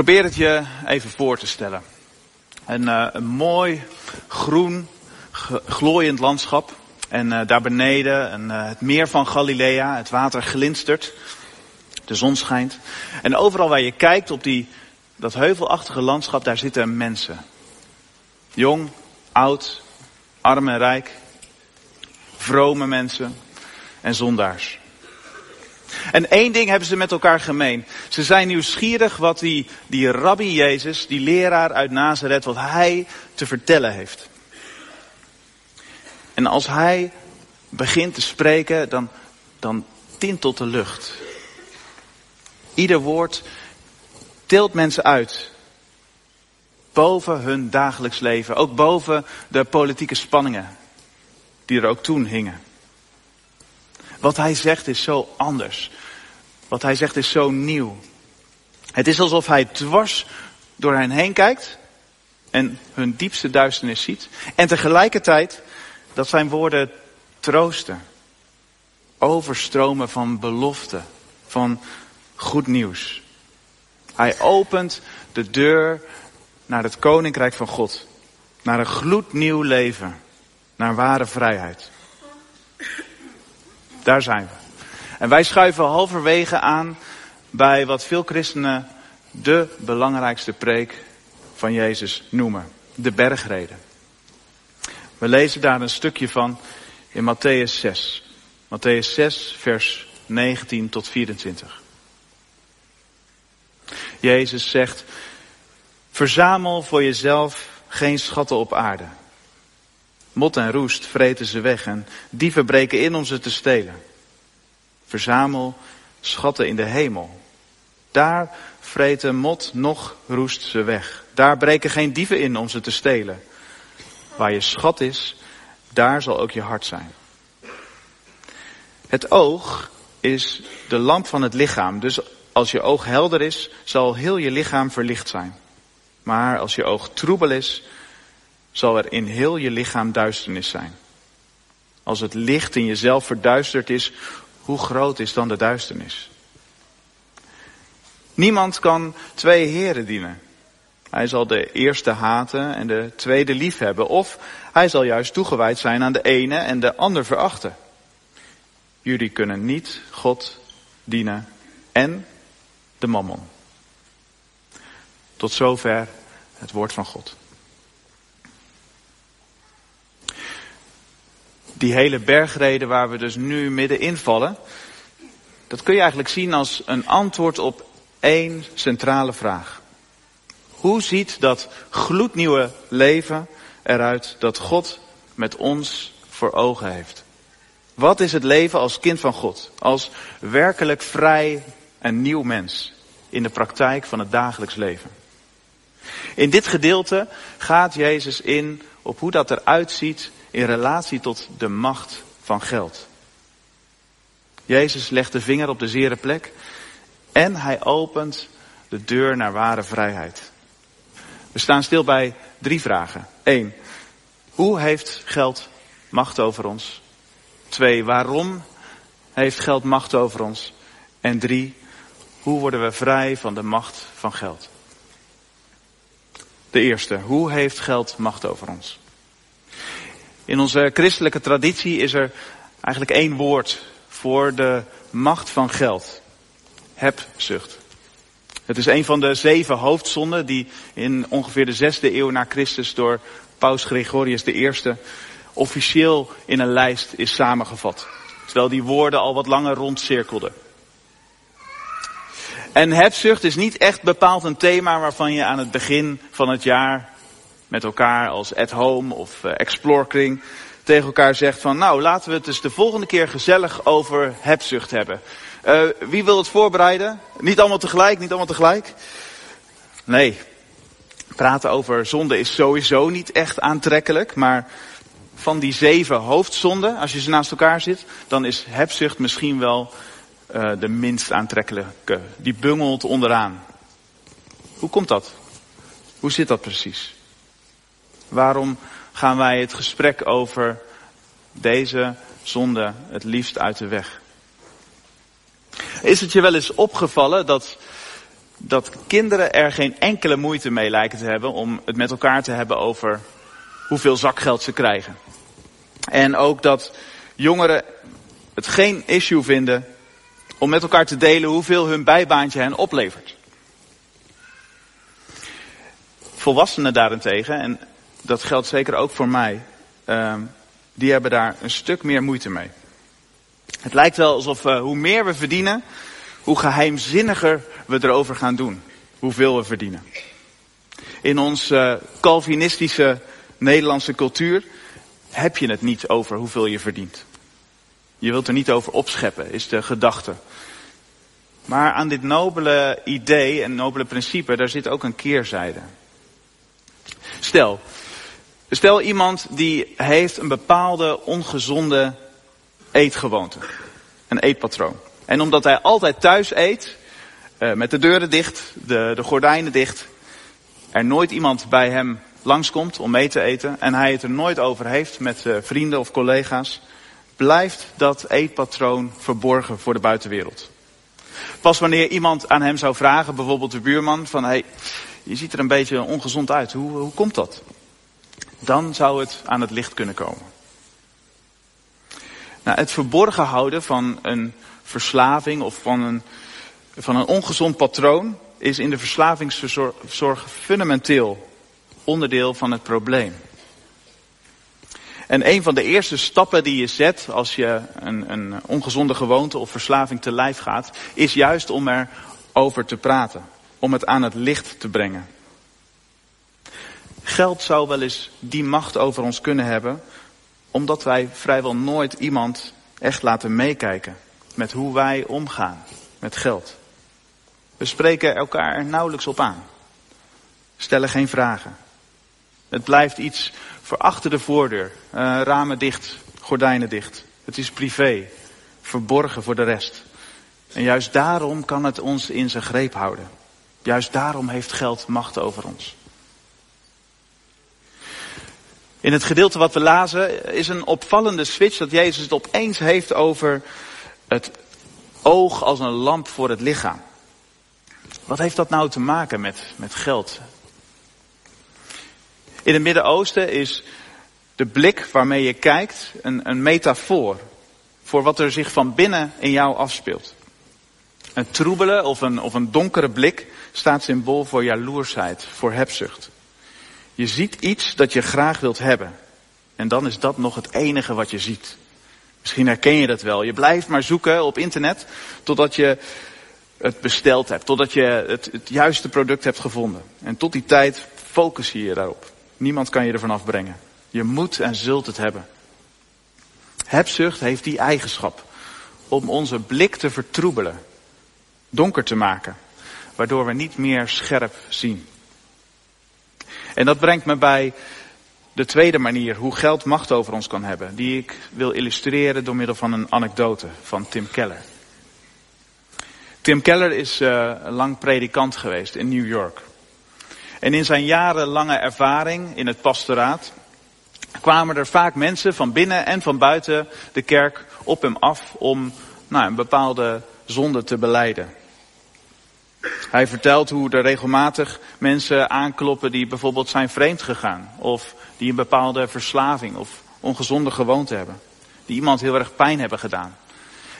Probeer het je even voor te stellen. Een, een mooi, groen, glooiend landschap. En uh, daar beneden een, uh, het meer van Galilea. Het water glinstert. De zon schijnt. En overal waar je kijkt op die, dat heuvelachtige landschap, daar zitten mensen. Jong, oud, arm en rijk. Vrome mensen en zondaars. En één ding hebben ze met elkaar gemeen. Ze zijn nieuwsgierig wat die, die rabbi Jezus, die leraar uit Nazareth, wat hij te vertellen heeft. En als hij begint te spreken, dan, dan tintelt de lucht. Ieder woord tilt mensen uit. Boven hun dagelijks leven. Ook boven de politieke spanningen. Die er ook toen hingen. Wat hij zegt is zo anders. Wat hij zegt is zo nieuw. Het is alsof hij dwars door hen heen kijkt en hun diepste duisternis ziet. En tegelijkertijd dat zijn woorden troosten. Overstromen van belofte, van goed nieuws. Hij opent de deur naar het koninkrijk van God. Naar een gloednieuw leven. Naar ware vrijheid. Daar zijn we. En wij schuiven halverwege aan bij wat veel christenen de belangrijkste preek van Jezus noemen. De bergreden. We lezen daar een stukje van in Matthäus 6. Matthäus 6, vers 19 tot 24. Jezus zegt, verzamel voor jezelf geen schatten op aarde. Mot en roest vreten ze weg en dieven breken in om ze te stelen. Verzamel schatten in de hemel. Daar vreten mot nog roest ze weg. Daar breken geen dieven in om ze te stelen. Waar je schat is, daar zal ook je hart zijn. Het oog is de lamp van het lichaam. Dus als je oog helder is, zal heel je lichaam verlicht zijn. Maar als je oog troebel is, zal er in heel je lichaam duisternis zijn. Als het licht in jezelf verduisterd is, hoe groot is dan de duisternis? Niemand kan twee heren dienen. Hij zal de eerste haten en de tweede liefhebben. Of hij zal juist toegewijd zijn aan de ene en de ander verachten. Jullie kunnen niet God dienen en de mammon. Tot zover het woord van God. Die hele bergreden waar we dus nu middenin vallen, dat kun je eigenlijk zien als een antwoord op één centrale vraag. Hoe ziet dat gloednieuwe leven eruit dat God met ons voor ogen heeft? Wat is het leven als kind van God? Als werkelijk vrij en nieuw mens in de praktijk van het dagelijks leven. In dit gedeelte gaat Jezus in op hoe dat eruit ziet in relatie tot de macht van geld. Jezus legt de vinger op de zere plek en hij opent de deur naar ware vrijheid. We staan stil bij drie vragen. Eén, hoe heeft geld macht over ons? Twee, waarom heeft geld macht over ons? En drie, hoe worden we vrij van de macht van geld? De eerste, hoe heeft geld macht over ons? In onze christelijke traditie is er eigenlijk één woord voor de macht van geld. Hebzucht. Het is een van de zeven hoofdzonden die in ongeveer de zesde eeuw na Christus door Paus Gregorius I officieel in een lijst is samengevat. Terwijl die woorden al wat langer rondcirkelden. En hebzucht is niet echt bepaald een thema waarvan je aan het begin van het jaar met elkaar als at home of uh, explore kring tegen elkaar zegt van nou laten we het dus de volgende keer gezellig over hebzucht hebben. Uh, wie wil het voorbereiden? Niet allemaal tegelijk, niet allemaal tegelijk. Nee, praten over zonde is sowieso niet echt aantrekkelijk, maar van die zeven hoofdzonden, als je ze naast elkaar zit, dan is hebzucht misschien wel uh, de minst aantrekkelijke. Die bungelt onderaan. Hoe komt dat? Hoe zit dat precies? Waarom gaan wij het gesprek over deze zonde het liefst uit de weg? Is het je wel eens opgevallen dat dat kinderen er geen enkele moeite mee lijken te hebben om het met elkaar te hebben over hoeveel zakgeld ze krijgen. En ook dat jongeren het geen issue vinden om met elkaar te delen hoeveel hun bijbaantje hen oplevert. Volwassenen daarentegen, en dat geldt zeker ook voor mij, uh, die hebben daar een stuk meer moeite mee. Het lijkt wel alsof uh, hoe meer we verdienen, hoe geheimzinniger we erover gaan doen. Hoeveel we verdienen. In onze uh, Calvinistische Nederlandse cultuur heb je het niet over hoeveel je verdient. Je wilt er niet over opscheppen, is de gedachte. Maar aan dit nobele idee en nobele principe, daar zit ook een keerzijde. Stel, stel iemand die heeft een bepaalde ongezonde eetgewoonte. Een eetpatroon. En omdat hij altijd thuis eet, uh, met de deuren dicht, de, de gordijnen dicht, er nooit iemand bij hem langskomt om mee te eten en hij het er nooit over heeft met uh, vrienden of collega's, blijft dat eetpatroon verborgen voor de buitenwereld. Pas wanneer iemand aan hem zou vragen, bijvoorbeeld de buurman, van hey, je ziet er een beetje ongezond uit, hoe, hoe komt dat? Dan zou het aan het licht kunnen komen. Nou, het verborgen houden van een verslaving of van een, van een ongezond patroon is in de verslavingszorg fundamenteel onderdeel van het probleem. En een van de eerste stappen die je zet als je een, een ongezonde gewoonte of verslaving te lijf gaat, is juist om erover te praten. Om het aan het licht te brengen. Geld zou wel eens die macht over ons kunnen hebben, omdat wij vrijwel nooit iemand echt laten meekijken met hoe wij omgaan met geld. We spreken elkaar er nauwelijks op aan. Stellen geen vragen. Het blijft iets voor achter de voordeur. Uh, ramen dicht, gordijnen dicht. Het is privé, verborgen voor de rest. En juist daarom kan het ons in zijn greep houden. Juist daarom heeft geld macht over ons. In het gedeelte wat we lazen is een opvallende switch dat Jezus het opeens heeft over het oog als een lamp voor het lichaam. Wat heeft dat nou te maken met, met geld? In het Midden-Oosten is de blik waarmee je kijkt een, een metafoor voor wat er zich van binnen in jou afspeelt. Een troebele of een, of een donkere blik staat symbool voor jaloersheid, voor hebzucht. Je ziet iets dat je graag wilt hebben. En dan is dat nog het enige wat je ziet. Misschien herken je dat wel. Je blijft maar zoeken op internet totdat je het besteld hebt. Totdat je het, het juiste product hebt gevonden. En tot die tijd focus je je daarop. Niemand kan je ervan afbrengen. Je moet en zult het hebben. Hebzucht heeft die eigenschap om onze blik te vertroebelen, donker te maken, waardoor we niet meer scherp zien. En dat brengt me bij de tweede manier hoe geld macht over ons kan hebben, die ik wil illustreren door middel van een anekdote van Tim Keller. Tim Keller is uh, lang predikant geweest in New York. En in zijn jarenlange ervaring in het pastoraat kwamen er vaak mensen van binnen en van buiten de kerk op hem af om nou, een bepaalde zonde te beleiden. Hij vertelt hoe er regelmatig mensen aankloppen die bijvoorbeeld zijn vreemd gegaan. Of die een bepaalde verslaving of ongezonde gewoonte hebben. Die iemand heel erg pijn hebben gedaan.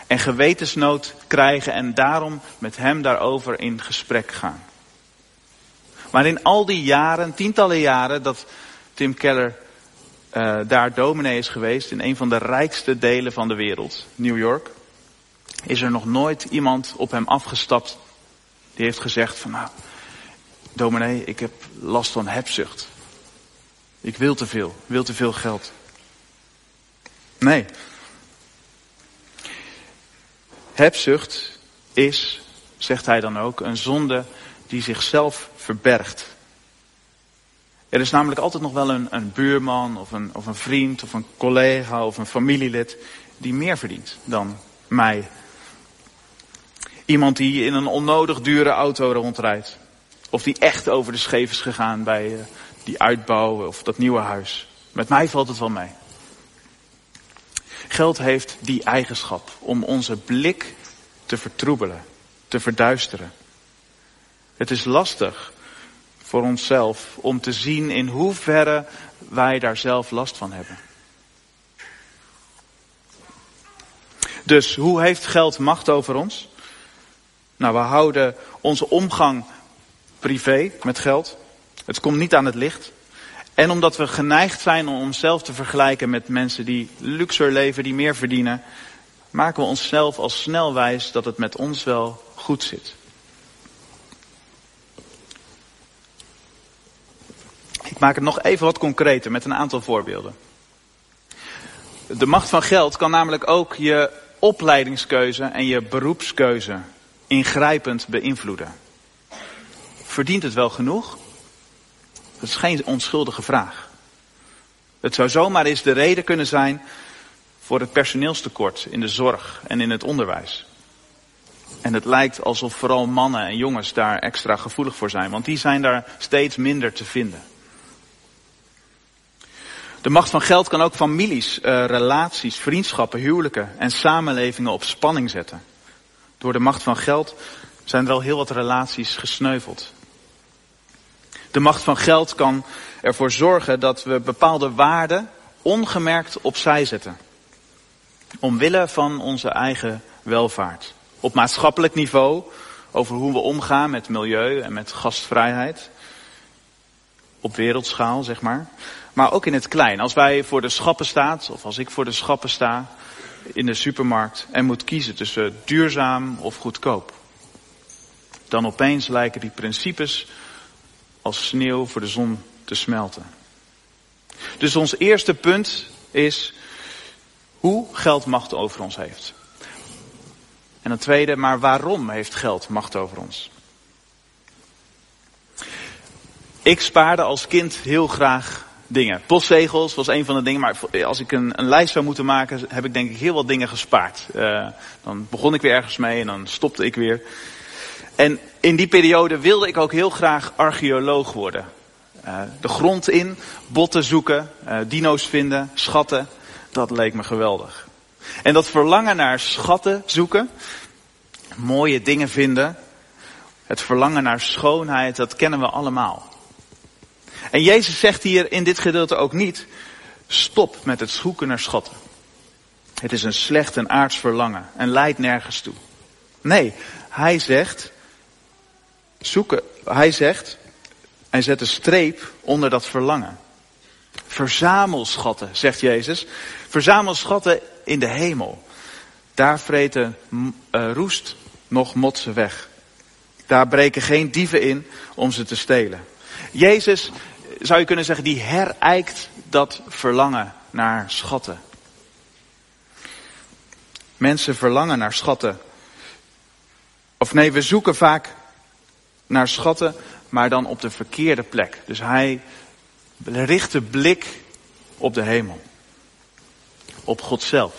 En gewetensnood krijgen en daarom met hem daarover in gesprek gaan. Maar in al die jaren, tientallen jaren dat Tim Keller uh, daar dominee is geweest in een van de rijkste delen van de wereld, New York, is er nog nooit iemand op hem afgestapt die heeft gezegd van nou, dominee, ik heb last van hebzucht. Ik wil te veel, wil te veel geld. Nee. Hebzucht is, zegt hij dan ook, een zonde die zichzelf verbergt. Er is namelijk altijd nog wel een, een buurman of een, of een vriend of een collega of een familielid die meer verdient dan mij. Iemand die in een onnodig dure auto rondrijdt. Of die echt over de scheef is gegaan bij uh, die uitbouw of dat nieuwe huis. Met mij valt het wel mee. Geld heeft die eigenschap om onze blik te vertroebelen, te verduisteren. Het is lastig voor onszelf om te zien in hoeverre wij daar zelf last van hebben. Dus hoe heeft geld macht over ons? Nou, we houden onze omgang privé met geld. Het komt niet aan het licht. En omdat we geneigd zijn om onszelf te vergelijken met mensen die luxer leven, die meer verdienen, maken we onszelf al snel wijs dat het met ons wel goed zit. Ik maak het nog even wat concreter met een aantal voorbeelden. De macht van geld kan namelijk ook je opleidingskeuze en je beroepskeuze ingrijpend beïnvloeden. Verdient het wel genoeg? Dat is geen onschuldige vraag. Het zou zomaar eens de reden kunnen zijn voor het personeelstekort in de zorg en in het onderwijs. En het lijkt alsof vooral mannen en jongens daar extra gevoelig voor zijn, want die zijn daar steeds minder te vinden. De macht van geld kan ook families, uh, relaties, vriendschappen, huwelijken en samenlevingen op spanning zetten. Door de macht van geld zijn er al heel wat relaties gesneuveld. De macht van geld kan ervoor zorgen dat we bepaalde waarden ongemerkt opzij zetten. Omwille van onze eigen welvaart. Op maatschappelijk niveau, over hoe we omgaan met milieu en met gastvrijheid. Op wereldschaal, zeg maar. Maar ook in het klein. Als wij voor de schappen staan, of als ik voor de schappen sta in de supermarkt en moet kiezen tussen duurzaam of goedkoop. Dan opeens lijken die principes als sneeuw voor de zon te smelten. Dus ons eerste punt is hoe geld macht over ons heeft. En het tweede, maar waarom heeft geld macht over ons? Ik spaarde als kind heel graag dingen. Postzegels was een van de dingen, maar als ik een, een lijst zou moeten maken, heb ik denk ik heel wat dingen gespaard. Uh, dan begon ik weer ergens mee en dan stopte ik weer. En in die periode wilde ik ook heel graag archeoloog worden. Uh, de grond in, botten zoeken, dino's vinden, schatten. Dat leek me geweldig. En dat verlangen naar schatten zoeken, mooie dingen vinden, het verlangen naar schoonheid, dat kennen we allemaal. En Jezus zegt hier in dit gedeelte ook niet, stop met het zoeken naar schatten. Het is een slecht en aards verlangen en leidt nergens toe. Nee, hij zegt, zoeken, hij zegt, hij zet een streep onder dat verlangen. Verzamel schatten, zegt Jezus. Verzamel schatten in de hemel. Daar vreten uh, roest nog motsen weg. Daar breken geen dieven in om ze te stelen. Jezus, zou je kunnen zeggen, die herijkt dat verlangen naar schatten. Mensen verlangen naar schatten. Of nee, we zoeken vaak naar schatten, maar dan op de verkeerde plek. Dus hij richt de blik op de hemel. Op God zelf.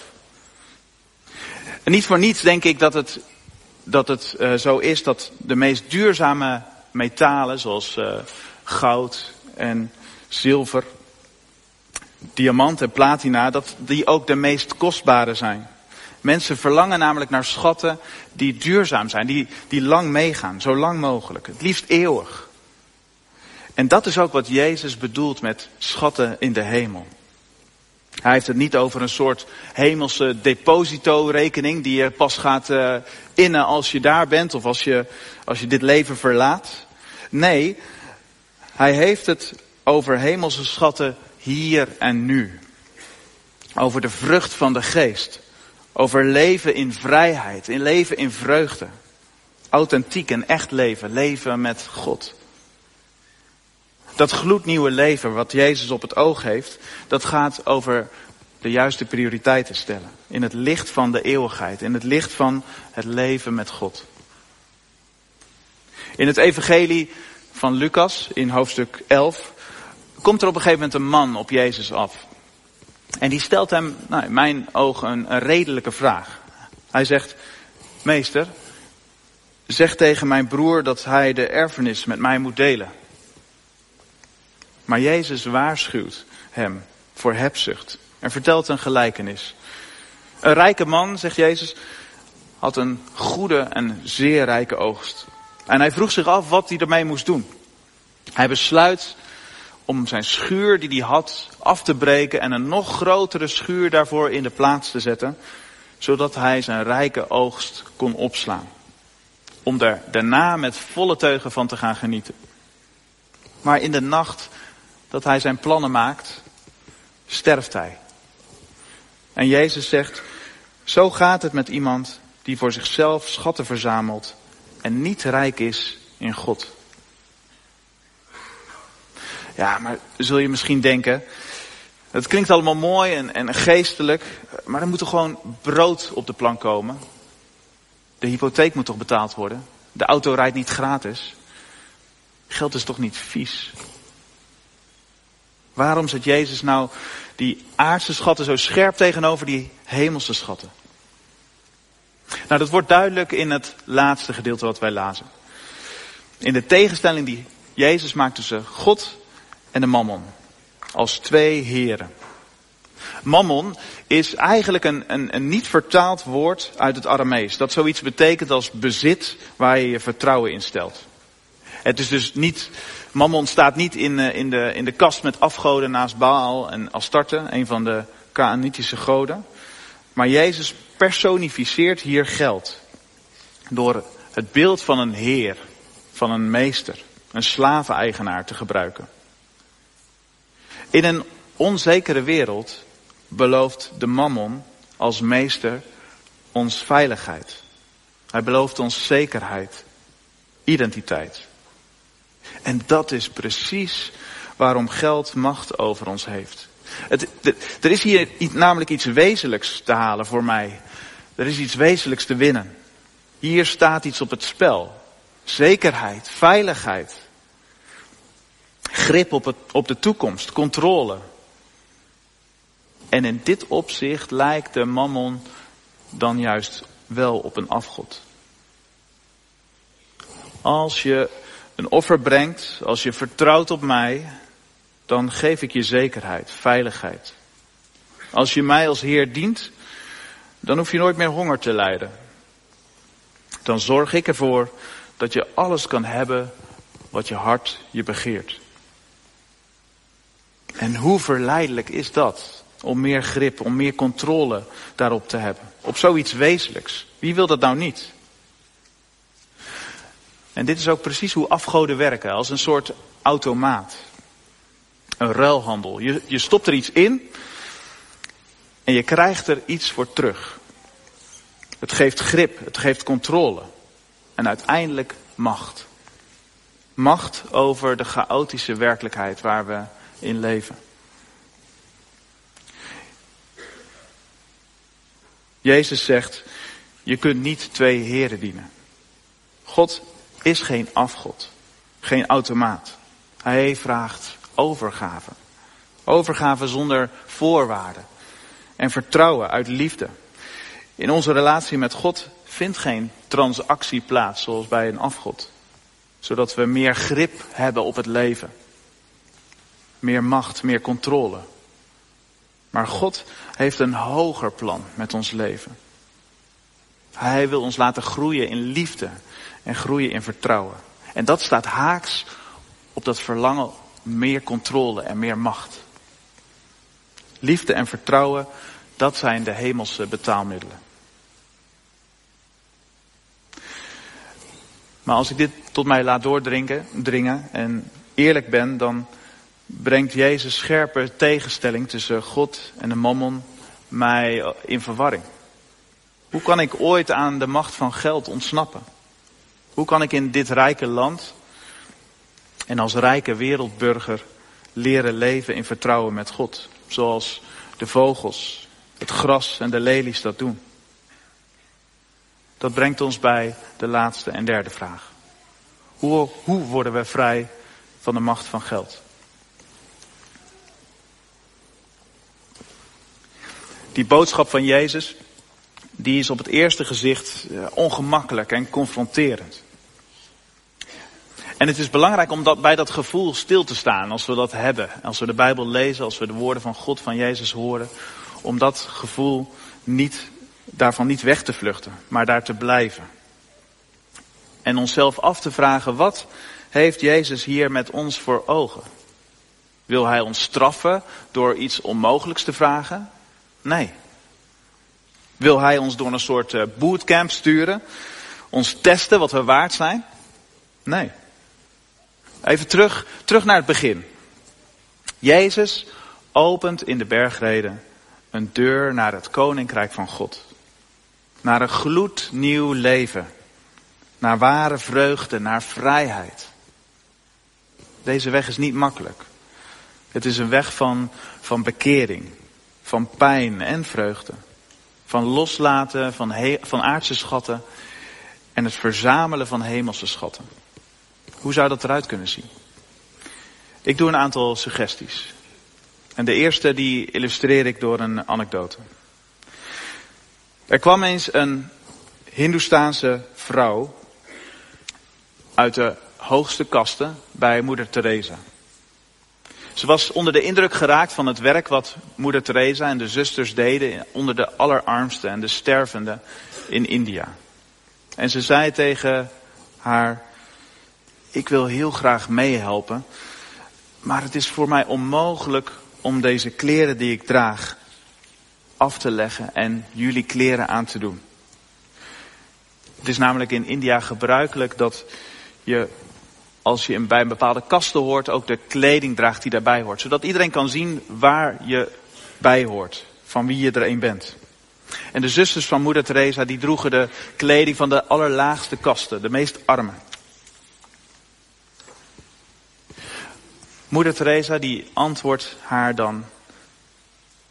En niet voor niets denk ik dat het, dat het uh, zo is dat de meest duurzame metalen, zoals uh, goud en zilver, diamant en platina, dat die ook de meest kostbare zijn. Mensen verlangen namelijk naar schatten die duurzaam zijn, die, die lang meegaan, zo lang mogelijk. Het liefst eeuwig. En dat is ook wat Jezus bedoelt met schatten in de hemel. Hij heeft het niet over een soort hemelse depositorekening die je pas gaat uh, innen als je daar bent of als je, als je dit leven verlaat. Nee, hij heeft het over hemelse schatten hier en nu. Over de vrucht van de geest. Over leven in vrijheid, in leven in vreugde. Authentiek en echt leven, leven met God. Dat gloednieuwe leven wat Jezus op het oog heeft, dat gaat over de juiste prioriteiten stellen. In het licht van de eeuwigheid, in het licht van het leven met God. In het evangelie van Lucas, in hoofdstuk 11, komt er op een gegeven moment een man op Jezus af. En die stelt hem, nou, in mijn ogen, een, een redelijke vraag. Hij zegt, meester, zeg tegen mijn broer dat hij de erfenis met mij moet delen. Maar Jezus waarschuwt hem voor hebzucht en vertelt een gelijkenis. Een rijke man, zegt Jezus, had een goede en zeer rijke oogst. En hij vroeg zich af wat hij ermee moest doen. Hij besluit om zijn schuur die hij had af te breken en een nog grotere schuur daarvoor in de plaats te zetten, zodat hij zijn rijke oogst kon opslaan. Om er daarna met volle teugen van te gaan genieten. Maar in de nacht dat hij zijn plannen maakt, sterft hij. En Jezus zegt, zo gaat het met iemand die voor zichzelf schatten verzamelt en niet rijk is in God. Ja, maar zul je misschien denken, het klinkt allemaal mooi en, en geestelijk, maar er moet toch gewoon brood op de plank komen? De hypotheek moet toch betaald worden? De auto rijdt niet gratis? Geld is toch niet vies? Waarom zet Jezus nou die aardse schatten zo scherp tegenover die hemelse schatten? Nou, dat wordt duidelijk in het laatste gedeelte wat wij lazen. In de tegenstelling die Jezus maakt tussen God en de mammon. Als twee heren. Mammon is eigenlijk een, een, een niet vertaald woord uit het Aramees. Dat zoiets betekent als bezit waar je je vertrouwen in stelt. Het is dus niet, Mammon staat niet in, eh, in, de, in de kast met afgoden naast Baal en Astarte, een van de Kaanitische goden. Maar Jezus personificeert hier geld. Door het beeld van een heer, van een meester, een slaveneigenaar te gebruiken. In een onzekere wereld belooft de mammon als meester ons veiligheid. Hij belooft ons zekerheid, identiteit. En dat is precies waarom geld macht over ons heeft. Het, er is hier namelijk iets wezenlijks te halen voor mij. Er is iets wezenlijks te winnen. Hier staat iets op het spel. Zekerheid, veiligheid. Grip op, op de toekomst, controle. En in dit opzicht lijkt de mammon dan juist wel op een afgod. Als je een offer brengt, als je vertrouwt op mij, dan geef ik je zekerheid, veiligheid. Als je mij als Heer dient, dan hoef je nooit meer honger te lijden. Dan zorg ik ervoor dat je alles kan hebben wat je hart je begeert. En hoe verleidelijk is dat? Om meer grip, om meer controle daarop te hebben. Op zoiets wezenlijks. Wie wil dat nou niet? En dit is ook precies hoe afgoden werken, als een soort automaat. Een ruilhandel. Je, je stopt er iets in en je krijgt er iets voor terug. Het geeft grip, het geeft controle en uiteindelijk macht. Macht over de chaotische werkelijkheid waar we in leven. Jezus zegt, je kunt niet twee heren dienen. God is geen afgod, geen automaat. Hij vraagt overgave. Overgave zonder voorwaarden. En vertrouwen uit liefde. In onze relatie met God vindt geen transactie plaats zoals bij een afgod. Zodat we meer grip hebben op het leven. Meer macht, meer controle. Maar God heeft een hoger plan met ons leven. Hij wil ons laten groeien in liefde en groeien in vertrouwen. En dat staat haaks op dat verlangen meer controle en meer macht. Liefde en vertrouwen, dat zijn de hemelse betaalmiddelen. Maar als ik dit tot mij laat doordringen dringen en eerlijk ben, dan brengt Jezus scherpe tegenstelling tussen God en de mammon mij in verwarring. Hoe kan ik ooit aan de macht van geld ontsnappen? Hoe kan ik in dit rijke land en als rijke wereldburger leren leven in vertrouwen met God? Zoals de vogels, het gras en de lelies dat doen. Dat brengt ons bij de laatste en derde vraag. Hoe, hoe worden we vrij van de macht van geld? Die boodschap van Jezus, die is op het eerste gezicht eh, ongemakkelijk en confronterend. En het is belangrijk om dat, bij dat gevoel stil te staan als we dat hebben. Als we de Bijbel lezen, als we de woorden van God, van Jezus horen. Om dat gevoel niet, daarvan niet weg te vluchten, maar daar te blijven. En onszelf af te vragen, wat heeft Jezus hier met ons voor ogen? Wil hij ons straffen door iets onmogelijks te vragen? Nee. Wil hij ons door een soort eh, bootcamp sturen? Ons testen wat we waard zijn? Nee. Even terug, terug naar het begin. Jezus opent in de bergreden een deur naar het koninkrijk van God. Naar een gloednieuw leven. Naar ware vreugde, naar vrijheid. Deze weg is niet makkelijk. Het is een weg van, van bekering, van pijn en vreugde. Van loslaten van, van aardse schatten en het verzamelen van hemelse schatten. Hoe zou dat eruit kunnen zien? Ik doe een aantal suggesties. En de eerste die illustreer ik door een anekdote. Er kwam eens een Hindoestaanse vrouw uit de hoogste kasten bij moeder Teresa. Ze was onder de indruk geraakt van het werk wat moeder Teresa en de zusters deden onder de allerarmsten en de stervenden in India. En ze zei tegen haar, ik wil heel graag meehelpen, maar het is voor mij onmogelijk om deze kleren die ik draag af te leggen en jullie kleren aan te doen. Het is namelijk in India gebruikelijk dat je, als je bij een bepaalde kasten hoort, ook de kleding draagt die daarbij hoort. Zodat iedereen kan zien waar je bij hoort, van wie je er een bent. En de zusters van moeder Teresa, die droegen de kleding van de allerlaagste kasten, de meest arme. Moeder Teresa die antwoordt haar dan,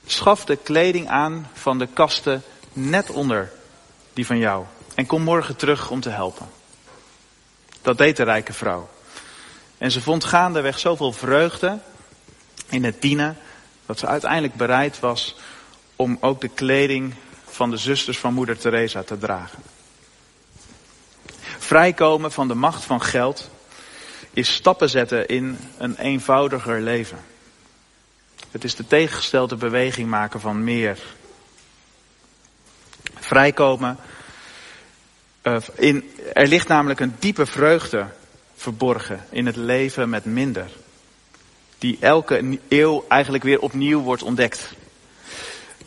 schaf de kleding aan van de kasten net onder die van jou en kom morgen terug om te helpen. Dat deed de rijke vrouw. En ze vond gaandeweg zoveel vreugde in het dienen, dat ze uiteindelijk bereid was om ook de kleding van de zusters van moeder Teresa te dragen. Vrijkomen van de macht van geld is stappen zetten in een eenvoudiger leven. Het is de tegengestelde beweging maken van meer. Vrijkomen. Uh, in, er ligt namelijk een diepe vreugde verborgen in het leven met minder. Die elke eeuw eigenlijk weer opnieuw wordt ontdekt.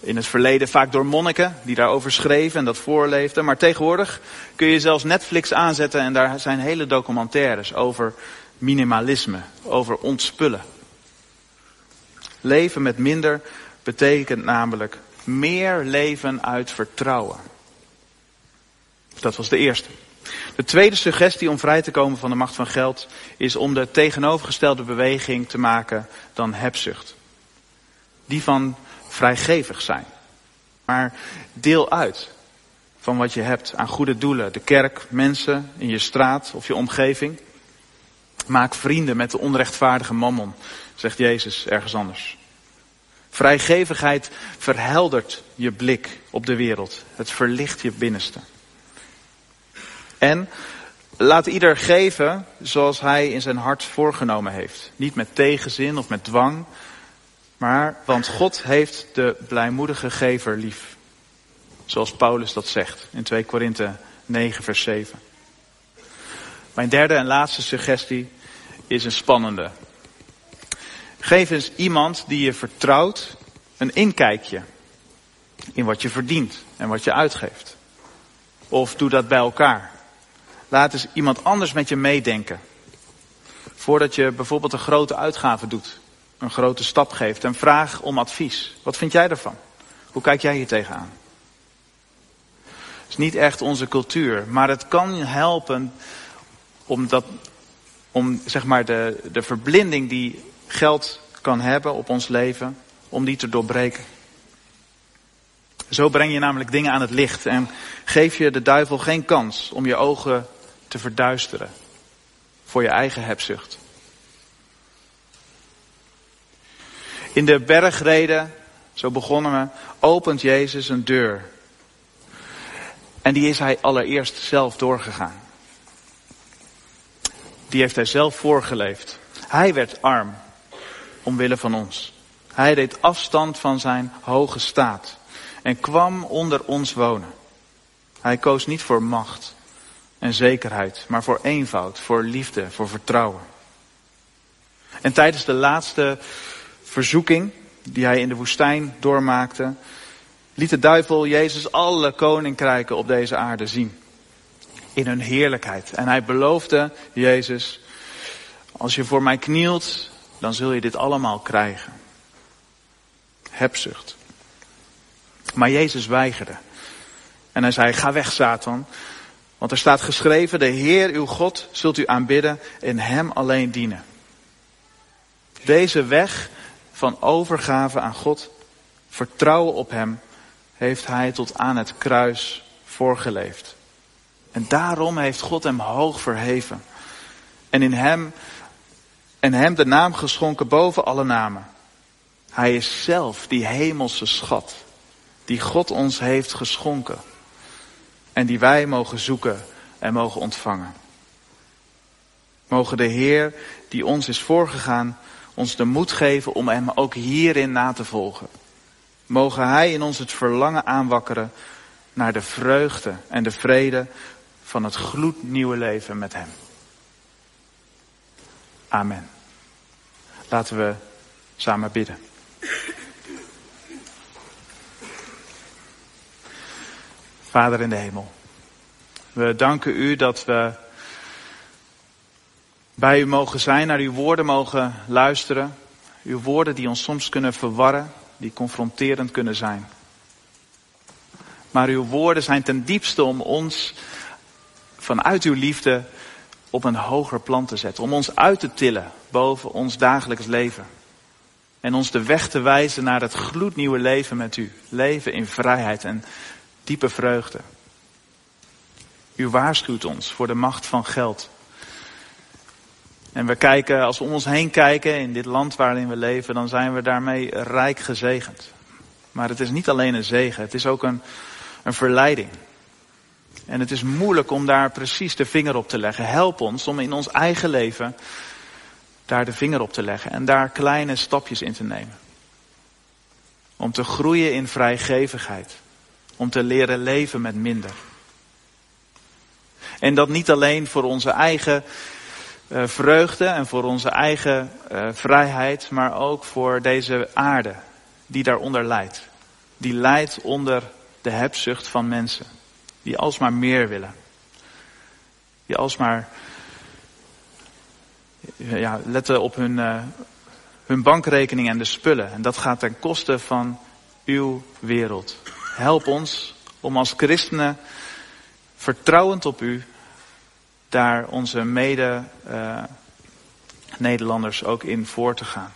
In het verleden vaak door monniken die daarover schreven en dat voorleefden. Maar tegenwoordig kun je zelfs Netflix aanzetten en daar zijn hele documentaires over minimalisme, over ontspullen. Leven met minder betekent namelijk meer leven uit vertrouwen. Dat was de eerste. De tweede suggestie om vrij te komen van de macht van geld is om de tegenovergestelde beweging te maken dan hebzucht. Die van vrijgevig zijn. Maar deel uit van wat je hebt aan goede doelen. De kerk, mensen in je straat of je omgeving. Maak vrienden met de onrechtvaardige mammon, zegt Jezus ergens anders. Vrijgevigheid verheldert je blik op de wereld. Het verlicht je binnenste. En laat ieder geven zoals hij in zijn hart voorgenomen heeft. Niet met tegenzin of met dwang, maar want God heeft de blijmoedige gever lief. Zoals Paulus dat zegt in 2 Korinthe 9 vers 7. Mijn derde en laatste suggestie is een spannende. Geef eens iemand die je vertrouwt een inkijkje in wat je verdient en wat je uitgeeft. Of doe dat bij elkaar. Laat eens iemand anders met je meedenken. Voordat je bijvoorbeeld een grote uitgave doet, een grote stap geeft en vraag om advies. Wat vind jij ervan? Hoe kijk jij hier tegenaan? Het is niet echt onze cultuur, maar het kan helpen om, dat, om zeg maar de, de verblinding die geld kan hebben op ons leven, om die te doorbreken. Zo breng je namelijk dingen aan het licht en geef je de duivel geen kans om je ogen te verduisteren voor je eigen hebzucht. In de bergreden, zo begonnen we, opent Jezus een deur. En die is hij allereerst zelf doorgegaan. Die heeft hij zelf voorgeleefd. Hij werd arm omwille van ons. Hij deed afstand van zijn hoge staat en kwam onder ons wonen. Hij koos niet voor macht en zekerheid, maar voor eenvoud, voor liefde, voor vertrouwen. En tijdens de laatste verzoeking die hij in de woestijn doormaakte, liet de duivel Jezus alle koninkrijken op deze aarde zien. In hun heerlijkheid. En hij beloofde Jezus, als je voor mij knielt, dan zul je dit allemaal krijgen. Hebzucht. Maar Jezus weigerde. En hij zei, ga weg Satan. Want er staat geschreven, de Heer uw God zult u aanbidden en hem alleen dienen. Deze weg van overgave aan God, vertrouwen op hem, heeft hij tot aan het kruis voorgeleefd. En daarom heeft God hem hoog verheven. En in hem, en hem de naam geschonken boven alle namen. Hij is zelf die hemelse schat die God ons heeft geschonken. En die wij mogen zoeken en mogen ontvangen. Mogen de Heer die ons is voorgegaan ons de moed geven om hem ook hierin na te volgen. Mogen Hij in ons het verlangen aanwakkeren naar de vreugde en de vrede van het gloednieuwe leven met Hem. Amen. Laten we samen bidden. Vader in de hemel, we danken U dat we bij U mogen zijn, naar Uw woorden mogen luisteren. Uw woorden die ons soms kunnen verwarren, die confronterend kunnen zijn. Maar Uw woorden zijn ten diepste om ons vanuit Uw liefde op een hoger plan te zetten. Om ons uit te tillen boven ons dagelijks leven. En ons de weg te wijzen naar het gloednieuwe leven met U. Leven in vrijheid en diepe vreugde. U waarschuwt ons voor de macht van geld. En we kijken, als we om ons heen kijken in dit land waarin we leven, dan zijn we daarmee rijk gezegend. Maar het is niet alleen een zegen, het is ook een, een verleiding. En het is moeilijk om daar precies de vinger op te leggen. Help ons om in ons eigen leven daar de vinger op te leggen en daar kleine stapjes in te nemen. Om te groeien in vrijgevigheid. Om te leren leven met minder. En dat niet alleen voor onze eigen uh, vreugde en voor onze eigen uh, vrijheid, maar ook voor deze aarde die daaronder lijdt. Die lijdt onder de hebzucht van mensen. Die alsmaar meer willen. Die alsmaar ja, letten op hun, uh, hun bankrekening en de spullen. En dat gaat ten koste van uw wereld. Help ons om als christenen vertrouwend op u daar onze mede uh, Nederlanders ook in voor te gaan.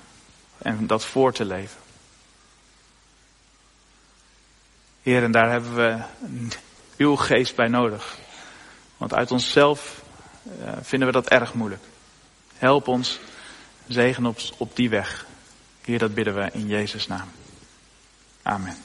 En dat voor te leven. Heer, en daar hebben we uw geest bij nodig. Want uit onszelf uh, vinden we dat erg moeilijk. Help ons, zegen op, op die weg. Heer, dat bidden we in Jezus' naam. Amen.